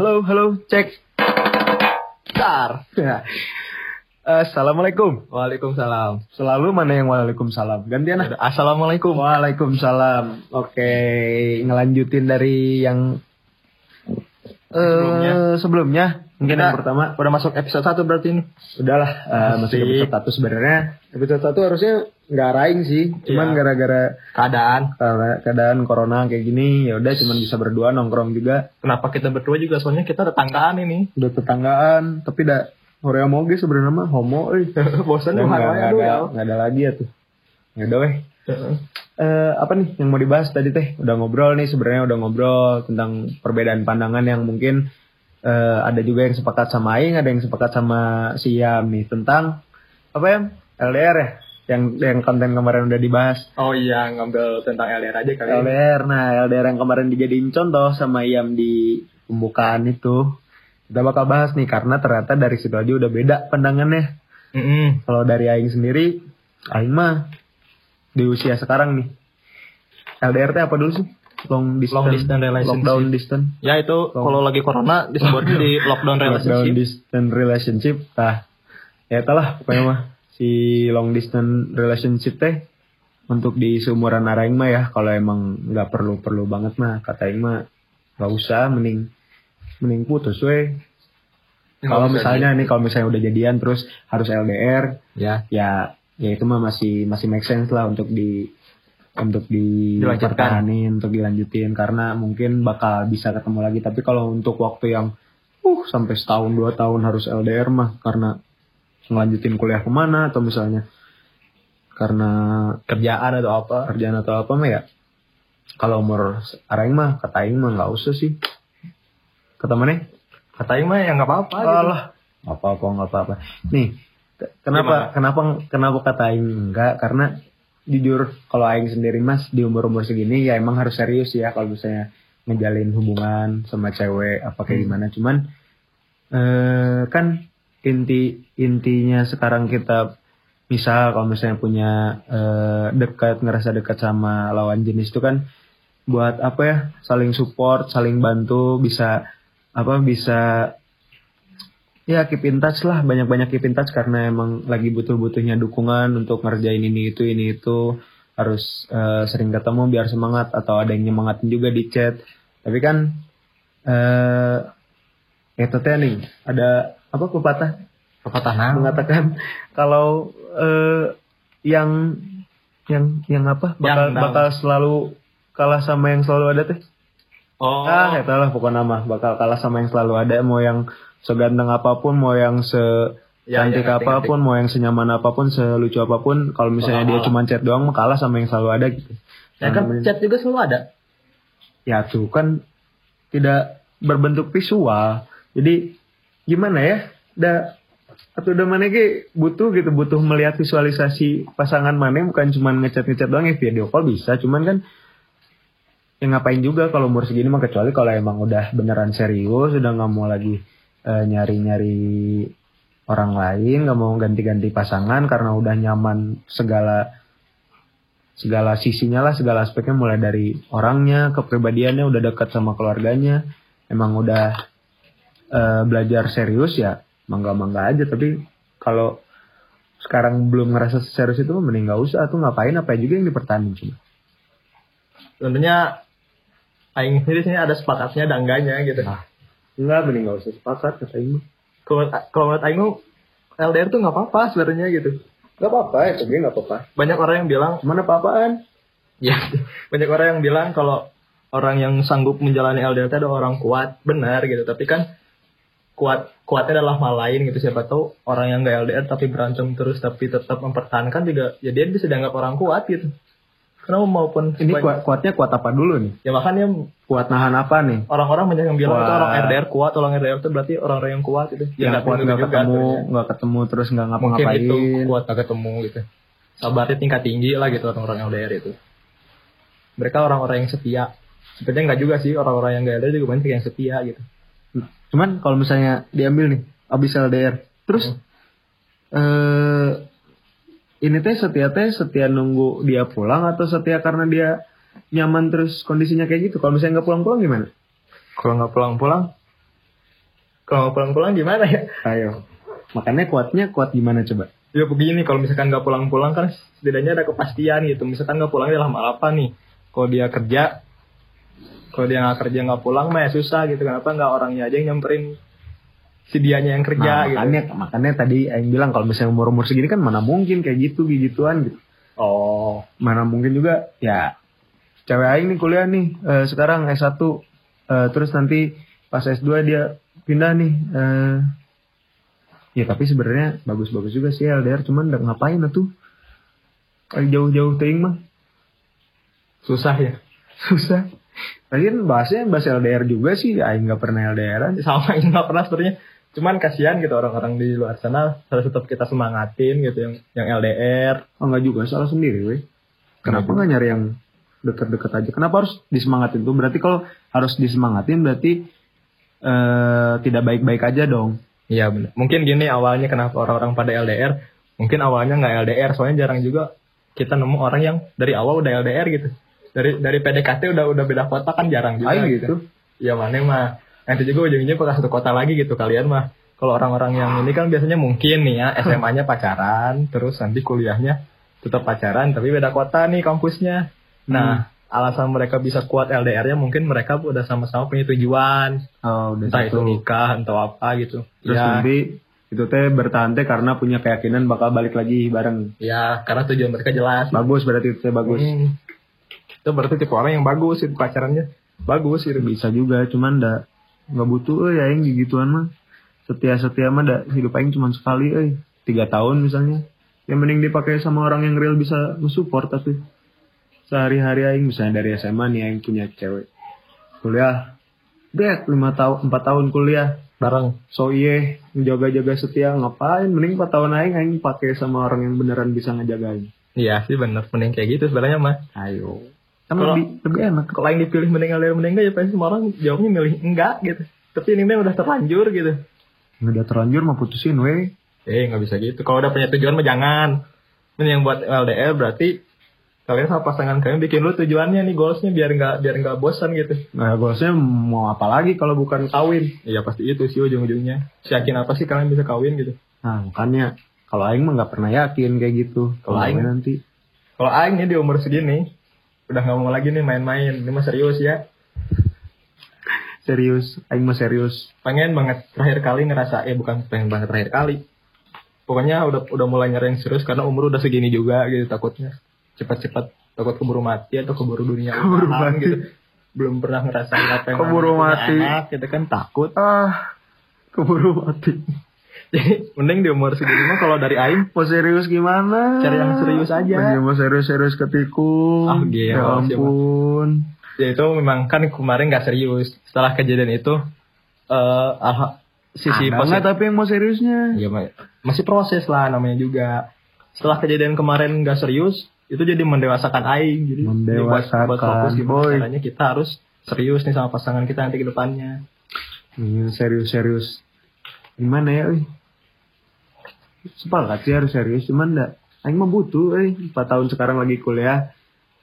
halo, halo, cek. Bentar. Ya. Assalamualaikum. Waalaikumsalam. Selalu mana yang waalaikumsalam? Gantian ah. Assalamualaikum. Waalaikumsalam. Oke, ngelanjutin dari yang Sebelumnya. eh, sebelumnya. Mungkin Kita yang pertama. Udah masuk episode 1 berarti ini. Udahlah, eh, masuk Asik. episode satu sebenarnya. Episode satu harusnya nggak raing sih, cuman Iya. gara-gara Keadaan. karena keadaan corona kayak gini, ya udah cuman bisa berdua nongkrong juga. Kenapa kita berdua juga? Soalnya kita tetanggaan ini. Udah tetanggaan, tapi dah Korea moge sebenarnya mah homo, eh. Bosan tuh nggak nggak ada, nggak ada lagi ya tuh. Ya udah weh. Eh, apa nih yang mau dibahas tadi teh? Udah ngobrol nih sebenarnya udah ngobrol tentang perbedaan pandangan yang mungkin eh, ada juga yang sepakat sama Aing, ada yang sepakat sama si Yam nih tentang apa ya? LDR ya? Yang yang konten kemarin udah dibahas. Oh iya, ngambil tentang LDR aja kali. ya. LDR, nah LDR yang kemarin dijadiin contoh sama Yam di pembukaan itu. Kita bakal bahas nih karena ternyata dari situ aja udah beda pandangannya. Mm-mm. Kalau dari Aing sendiri, Aing mah di usia sekarang nih. LDR apa dulu sih? Long distance, Long distance relationship. lockdown distance, Ya itu kalau lagi corona disebutnya di lockdown lockdown relationship. distance relationship. Nah, ya itulah pokoknya mah si long distance relationship teh untuk di seumuran Aing mah ya kalau emang nggak perlu perlu banget mah kata Aing mah nggak usah mending mending putus weh. Kalau misalnya nih kalau misalnya udah jadian terus harus LDR Ya. ya ya itu mah masih masih make sense lah untuk di untuk dipertahanin untuk dilanjutin karena mungkin bakal bisa ketemu lagi tapi kalau untuk waktu yang uh sampai setahun dua tahun harus LDR mah karena ngelanjutin kuliah ke mana atau misalnya karena Kerjaan atau apa? kerjaan atau apa mah ya kalau umur araing mah kata aing mah nggak usah sih kata mana Kata Aing mah ya nggak apa-apa gitu. Alah, nggak apa-apa nggak apa-apa. Nih, ke- kenapa kenapa kenapa kata Aing enggak? Karena jujur kalau Aing sendiri mas di umur umur segini ya emang harus serius ya kalau misalnya ngejalin hubungan sama cewek apa kayak Hmm. gimana. Cuman eh kan inti intinya sekarang kita misal kalau misalnya punya eh, dekat ngerasa dekat sama lawan jenis itu kan buat apa ya saling support saling bantu bisa apa bisa ya keep in touch lah banyak-banyak keep in touch karena emang lagi butuh-butuhnya dukungan untuk ngerjain ini itu ini itu. Harus eh, sering ketemu biar semangat atau ada yang nyemangatin juga di chat. Tapi kan eh itu teh nih ada apa pepatah Pepatah nah. mengatakan kalau eh, yang yang yang apa bakal Yang bakal selalu kalah sama yang selalu ada teh Oh. Ah, ya lah pokoknya nama bakal kalah sama yang selalu ada mau yang seganteng apa pun, mau yang se Ya, cantik ya, ngerti, apa pun, mau yang senyaman apa pun, selucu apa pun, kalau misalnya dia Bakal cuma chat doang mah kalah sama yang selalu ada gitu. Ya kan Nah, chat juga selalu ada. Ya tuh kan tidak berbentuk visual. Jadi gimana ya? Da atau udah mana ge butuh gitu, butuh melihat visualisasi pasangan mana bukan cuma ngechat-ngechat doang ya video call bisa, cuman kan ya ngapain juga kalau umur segini mah kecuali kalau emang udah beneran serius udah nggak mau lagi eh, nyari-nyari orang lain nggak mau ganti-ganti pasangan karena udah nyaman segala segala sisinya lah segala aspeknya mulai dari orangnya kepribadiannya udah dekat sama keluarganya emang udah eh, belajar serius ya mangga mangga aja tapi kalau sekarang belum ngerasa serius itu mending nggak usah tuh ngapain apa juga yang dipertahankan cuma Tentunya Aing sendiri sini ada sepakatnya dan enggaknya gitu. Nah. Enggak, mending gak usah sepakat kata Ibu. Kalau kalau menurut Aing LDR tuh nggak apa-apa sebenarnya gitu. Gak apa-apa, itu dia gak apa-apa. Banyak orang yang bilang, Cuman apa-apaan? ya banyak orang yang bilang kalau orang yang sanggup menjalani LDR itu adalah orang kuat, benar gitu. Tapi kan kuat kuatnya adalah hal lain gitu. Siapa tahu orang yang gak LDR tapi berantem terus tapi tetap mempertahankan juga, ya dia bisa dianggap orang kuat gitu. Karena maupun Ini kuat, kuatnya kuat apa dulu nih? ya makanya Kuat nahan apa nih? orang-orang banyak yang bilang itu orang LDR kuat, orang LDR itu berarti orang-orang yang kuat gitu. yang nggak kuat tentu gak juga ketemu, sebenarnya. gak ketemu terus gak mungkin ngapa-ngapain. itu kuat gak ketemu gitu sabarnya tingkat tinggi lah gitu orang-orang LDR itu mereka orang-orang yang setia sebenarnya nggak juga sih orang-orang yang gak LDR juga banyak yang setia gitu Cuman kalau misalnya diambil nih, abis LDR, terus Hmm. eh ini teh setia teh setia nunggu dia pulang atau setia karena dia nyaman terus kondisinya kayak gitu. Kalau misalnya nggak pulang-pulang gimana? Kalau nggak pulang-pulang, kalau nggak pulang-pulang gimana ya? Ayo. Makanya kuatnya kuat gimana coba? Ya begini, kalau misalkan nggak pulang-pulang kan setidaknya ada kepastian gitu. Misalkan nggak pulang dalam hal apa nih? Kalau dia kerja, kalau dia nggak kerja nggak pulang mah ya susah gitu. Kenapa nggak orangnya aja yang nyamperin si dianya yang kerja Nah, gitu? makanya makanya tadi Aing bilang kalau misalnya umur umur segini kan mana mungkin kayak gitu gituan gitu. Oh, Mana mungkin juga ya cewek Aing nih kuliah nih eh, sekarang S1 eh, terus nanti pas S2 dia pindah nih eh, ya tapi sebenarnya bagus-bagus juga sih LDR cuman udah ngapain tuh jauh-jauh ting mah susah ya. susah Lagian bahasnya bahas LDR juga sih Aing nggak pernah LDRan Sama ini nggak pernah sebenarnya. Cuman kasihan gitu orang-orang di luar sana harus tetap kita semangatin gitu yang yang LDR. Oh enggak juga, salah sendiri weh. Kenapa nggak nyari yang deket-deket aja? Kenapa harus disemangatin tuh? Berarti kalau harus disemangatin berarti eh tidak baik-baik aja dong. Iya benar. Mungkin gini awalnya kenapa orang-orang pada LDR, mungkin awalnya nggak LDR, soalnya jarang juga kita nemu orang yang dari awal udah LDR gitu. Dari dari PDKT udah udah beda kota kan jarang juga Aing gitu. gitu. Ya mana mah. Nanti juga ujung-ujungnya bakal satu kota lagi gitu kalian mah. Kalau orang-orang yang ini kan biasanya mungkin nih ya SMA-nya pacaran, terus nanti kuliahnya tetap pacaran tapi beda kota nih kampusnya. Nah, alasan mereka bisa kuat LDR-nya mungkin mereka udah sama-sama punya tujuan, Oh, udah entah itu satu. nikah atau apa gitu. Terus ya, nanti itu teh bertahan teh karena punya keyakinan bakal balik lagi bareng. ya karena tujuan mereka jelas. Bagus berarti itu teh bagus. Hmm. Itu berarti tipe orang yang bagus itu pacarannya. Bagus gitu. Bisa juga, cuman ndak nggak butuh eh aing gituan mah. Setia-setia mah dak hidup aing cuma sekali eh. Tiga tahun misalnya. Yang mending dipakai sama orang yang real bisa nge-support tapi sehari-hari aing misalnya dari SMA nih aing punya cewek kuliah dek lima tahun empat tahun kuliah Bareng. so iye menjaga-jaga setia ngapain mending empat tahun aing aing pakai sama orang yang beneran bisa ngejagain Iya sih bener. Mending kayak gitu sebenarnya mah. ayo kan Kalau- lebih lebih enak Kalau yang dipilih mending LDR mending enggak ya pasti semua orang jawabnya milih enggak gitu. Tapi ini mah udah terlanjur gitu. udah terlanjur mah putusin weh Eh nggak bisa gitu. Kalau udah punya tujuan mah jangan. Ini yang buat LDR berarti kalian sama pasangan kalian bikin lu tujuannya nih goalsnya biar nggak biar nggak bosan gitu. nah goalsnya mau apa lagi kalau bukan kawin Iya pasti itu sih ujung-ujungnya. Yakin apa sih kalian bisa kawin gitu? nah makanya kalau aing mah nggak pernah yakin kayak gitu Kalau aing nanti Kalau Aing nih di umur segini udah nggak mau lagi nih main-main. Ini mah serius ya. serius aing mah serius Pengen banget terakhir kali ngerasa eh bukan pengen banget terakhir kali. Pokoknya udah udah mulai nyari yang serius karena umur udah segini juga gitu takutnya cepat-cepat takut keburu mati atau keburu dunia Keburu mati. gitu. Belum pernah ngerasain apa yang Keburu mati. Anak, gitu kan takut. ah keburu mati mending di umur segini mah kalau dari Aing mau serius gimana Cari yang serius aja. Masih mau serius-serius ketikung Ah, gila, ya siapa? ampun ya itu memang kan kemarin nggak serius. Setelah kejadian itu eh alha- sisi positif tapi yang mau seriusnya Ya ma- masih proses lah namanya juga. Setelah kejadian kemarin nggak serius, itu jadi mendewasakan Aing. Jadi jadi buat, Mendewasakan, buat fokus gimana boy. caranya kita harus serius nih sama pasangan kita nanti ke depannya. Iya, serius-serius. Gimana ya, euy? Sepakat sih harus serius, cuman enggak. Aing mah butuh, euy. 4 tahun sekarang lagi kuliah.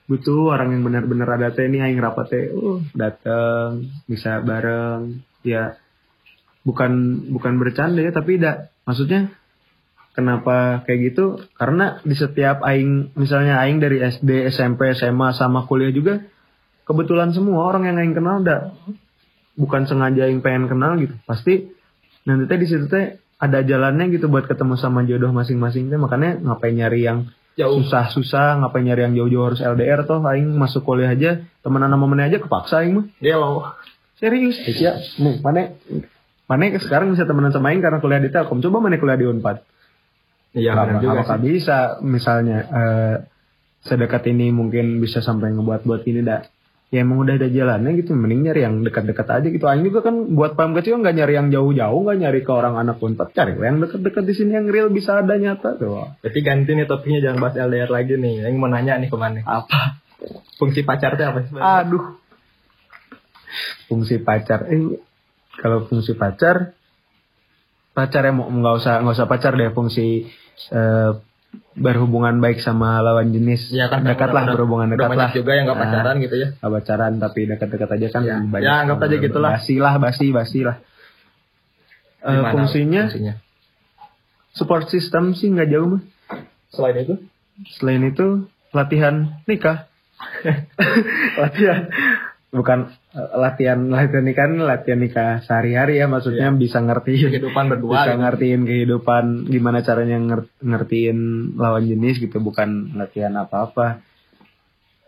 Butuh orang yang benar-benar ada teh nih aing rapat teh. Uh, dateng, bisa bareng. Ya bukan bukan bercanda ya, tapi enggak. Maksudnya kenapa kayak gitu? Karena di setiap aing misalnya aing dari SD, SMP, SMA sama kuliah juga kebetulan semua orang yang aing kenal udah bukan sengaja yang pengen kenal gitu pasti nanti teh di situ teh ada jalannya gitu buat ketemu sama jodoh masing-masing teh. Makanya ngapain nyari yang Jauh. susah-susah ngapain nyari yang jauh-jauh harus LDR toh. Aing masuk kuliah aja temenan sama mana aja kepaksa aing mah. Dia loh. serius? Ya nih mana mana sekarang bisa temenan sama aing karena kuliah di Telkom. Coba mana kuliah di Unpad. Iya benar juga sih. bisa. Misalnya eh, sedekat ini mungkin bisa sampai ngebuat-buat ini dah ya emang udah ada jalannya gitu mending nyari yang dekat-dekat aja gitu Aing juga kan buat paham kecil nggak nyari yang jauh-jauh nggak nyari ke orang anak unpad cari yang dekat-dekat di sini yang real bisa ada nyata tuh Berarti ganti nih topiknya jangan bahas LDR lagi nih. Yang mau nanya nih ke mana? apa Fungsi pacar itu apa sih? aduh fungsi pacar eh kalau fungsi pacar pacar ya mau nggak usah nggak usah pacar deh fungsi eh, berhubungan baik sama lawan jenis Ya kan dekat lah berhubungan dekat lah juga yang nggak Nah, pacaran gitu ya. nggak pacaran tapi dekat-dekat aja kan Ya. banyak Ya, anggap aja gitulah. basi lah basi basi lah Gimana fungsinya fungsinya? support system sih nggak jauh mah Selain itu? selain itu latihan nikah latihan bukan eh, latihan latihan nikah latihan nikah sehari-hari ya maksudnya bisa ngertiin Kehidupan berdua. bisa gitu. ngertiin kehidupan gimana caranya nger- ngertiin lawan jenis gitu bukan latihan apa-apa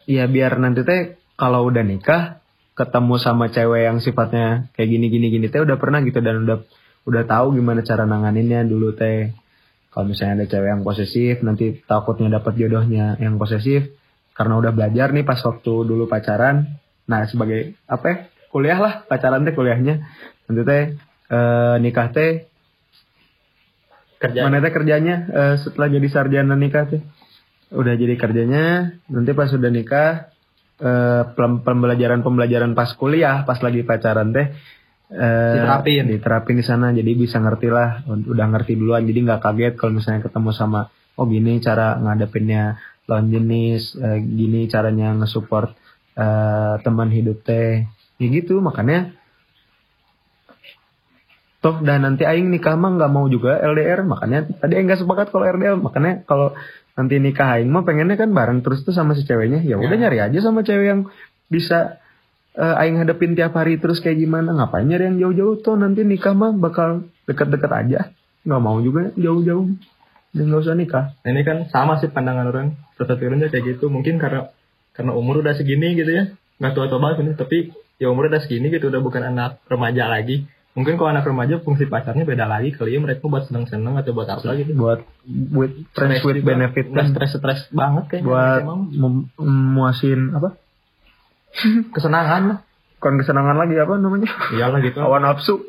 ya biar nanti teh kalau udah nikah ketemu sama cewek yang sifatnya kayak gini gini gini teh udah pernah gitu dan udah udah tahu gimana cara nanganinnya dulu teh kalau misalnya ada cewek yang posesif nanti takutnya dapat jodohnya yang posesif karena udah belajar nih pas waktu dulu pacaran nah sebagai apa ya kuliah lah pacaran teh kuliahnya nanti teh eh, nikah teh Kerja. mana teh kerjanya eh, setelah jadi sarjana nikah teh udah jadi kerjanya nanti pas udah nikah eh, pelem- pembelajaran pembelajaran pas kuliah pas lagi pacaran teh eh, Diterapin. diterapin di sana jadi bisa ngerti lah udah ngerti duluan jadi nggak kaget kalau misalnya ketemu sama oh gini cara ngadepinnya lawan jenis eh, gini caranya ngesupport eh, teman hidup teh ya gitu makanya toh dan nanti aing nikah mah nggak mau juga LDR makanya tadi aing nggak sepakat kalau LDR makanya kalau nanti nikah aing mah pengennya kan bareng terus tuh sama si ceweknya ya udah Ya. nyari aja sama cewek yang bisa eh, aing hadapin tiap hari terus kayak gimana ngapain nyari yang jauh-jauh tuh nanti nikah mah bakal deket-deket aja nggak mau juga jauh-jauh dan nggak usah nikah ini kan sama sih pandangan orang Terus kayak gitu mungkin karena karena umur udah segini gitu ya. Nggak tua-tua banget ini tapi ya umur udah segini gitu udah bukan anak remaja lagi. Mungkin kalau anak remaja fungsi pacarnya beda lagi kali ya mereka buat seneng-seneng atau buat apa gitu. Buat with friends with benefit nggak kan. stres-stres banget kayaknya buat memuasin apa? Kesenangan lah. Kon kesenangan lagi apa namanya? Iyalah gitu. Awan nafsu.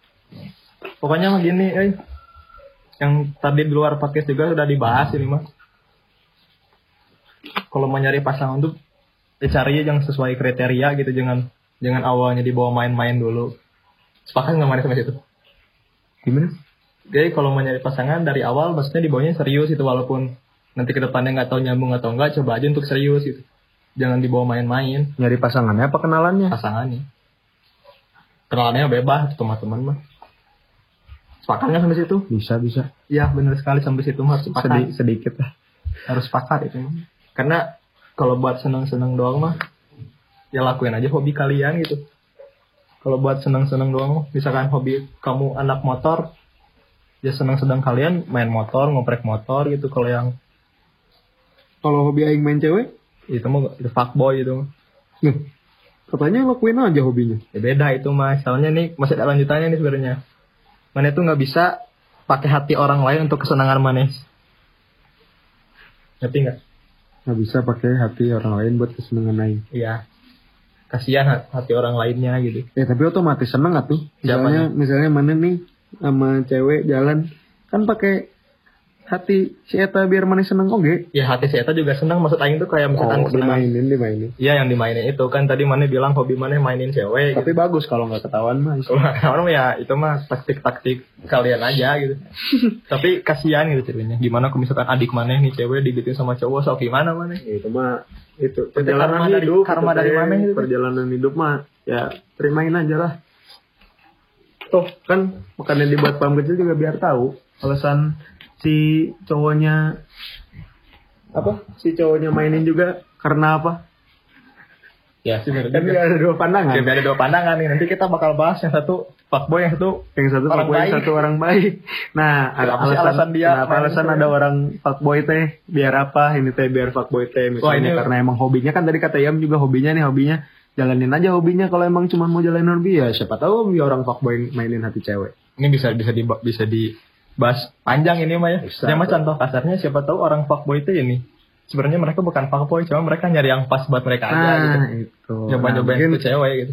Pokoknya mah gini eh. Yang tadi di luar podcast juga udah dibahas ini mah kalau mau nyari pasangan tuh ya cari yang sesuai kriteria gitu jangan jangan awalnya dibawa main-main dulu. Sepakat nggak main sama situ? Gimana? Jadi kalau mau nyari pasangan dari awal maksudnya dibawanya serius itu walaupun nanti ke depannya nggak tahu nyambung atau enggak coba aja untuk serius gitu. Jangan dibawa main-main. Nyari pasangannya apa kenalannya? Pasangannya. Kenalannya bebas teman-teman mah. Sepakat nggak sampai situ? Bisa bisa. Ya benar sekali sampai situ mah harus sepakat. Sedi- sedikit lah. Harus sepakat itu. Karena kalau buat seneng-seneng doang mah ya lakuin aja hobi kalian gitu. Kalau buat seneng-seneng doang misalkan hobi kamu anak motor ya seneng-seneng kalian main motor, ngoprek motor gitu. Kalau yang kalau hobi aing main cewek itu mah itu fuckboy itu. Loh, katanya lakuin aja hobinya Ya beda itu mah. Soalnya nih masih ada lanjutannya nih sebenarnya. Mana itu nggak bisa pakai hati orang lain untuk kesenangan manis. Ngerti nggak? Nggak bisa pakai hati orang lain buat kesenangan aing Iya. Kasihan hat- hati orang lainnya gitu. ya tapi otomatis seneng atuh misalnya misalnya mana nih sama cewek jalan kan pakai hati si eta biar mana seneng oge Ya hati si Eta juga senang maksud Aing tuh kayak misalkan oh, dimainin dimainin Iya yang dimainin itu kan tadi mana bilang hobi mana mainin cewek. tapi bagus kalau nggak ketahuan mah tahu ya itu mah taktik-taktik kalian aja gitu. Tapi kasihan gitu ceritanya. Gimana kalau misalkan adik mana nih cewek digituin sama cowok sok gimana mana? itu mah itu karma perjalanan dari- hidup karma itu dari teh. mana gitu. perjalanan hidup mah ya terimain aja lah tuh kan makanya dibuat paham kecil juga biar tahu alasan si cowoknya apa? Si cowoknya mainin juga karena apa? Ya kan nggak ada dua pandangan. Jadi ada dua pandangan nih. Nanti kita bakal bahas yang satu fuckboy yang satu yang satu Orang fuckboy baik. satu orang baik. Nah ada alasan, alasan dia kenapa alasan cewek? ada orang fuckboy teh? Biar apa? Ini teh biar fuckboy teh. Misalnya ini- karena emang hobinya. Kan tadi kata Yam juga hobinya nih hobinya. Jalanin aja hobinya. Kalau emang cuma mau jalanin hobi ya siapa tahu hobi orang fuckboy mainin hati cewek. Ini bisa bisa di bisa dibahas panjang ini mah ya. Bisa. Ya mah contoh kasarnya siapa tahu orang fuckboy itu ini sebenarnya mereka bukan fuckboy cuma mereka nyari yang pas buat mereka aja gitu. nah itu Nyoba Nah, itu cewek gitu.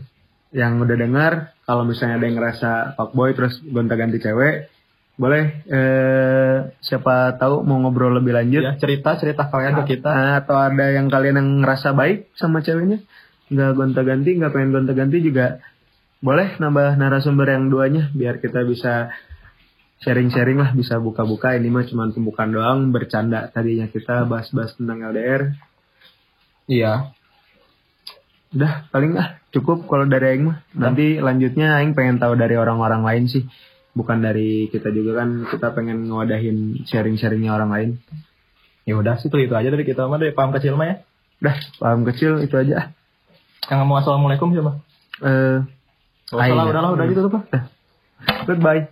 yang udah dengar kalau misalnya ada yang ngerasa fuckboy terus gonta-ganti cewek boleh eh, siapa tahu mau ngobrol lebih lanjut Ya cerita cerita kalian ke kita. Nah, atau ada yang kalian yang ngerasa baik sama ceweknya nggak gonta-ganti nggak pengen gonta-ganti juga boleh nambah narasumber yang duanya biar kita bisa sharing-sharing lah bisa buka-buka ini mah cuma pembukaan doang bercanda tadinya kita bahas-bahas tentang LDR Iya. udah paling ah cukup kalau dari Aing mah nanti lanjutnya Aing pengen tahu dari orang-orang lain sih bukan dari kita juga kan kita pengen ngewadahin sharing-sharingnya orang lain Ya udah sih itu itu aja dari kita mah dari paham kecil mah ya. udah paham kecil itu aja Yang ngomong assalamualaikum siapa? eh Oh, salah, Aing. udahlah udah gitu tuh pak. goodbye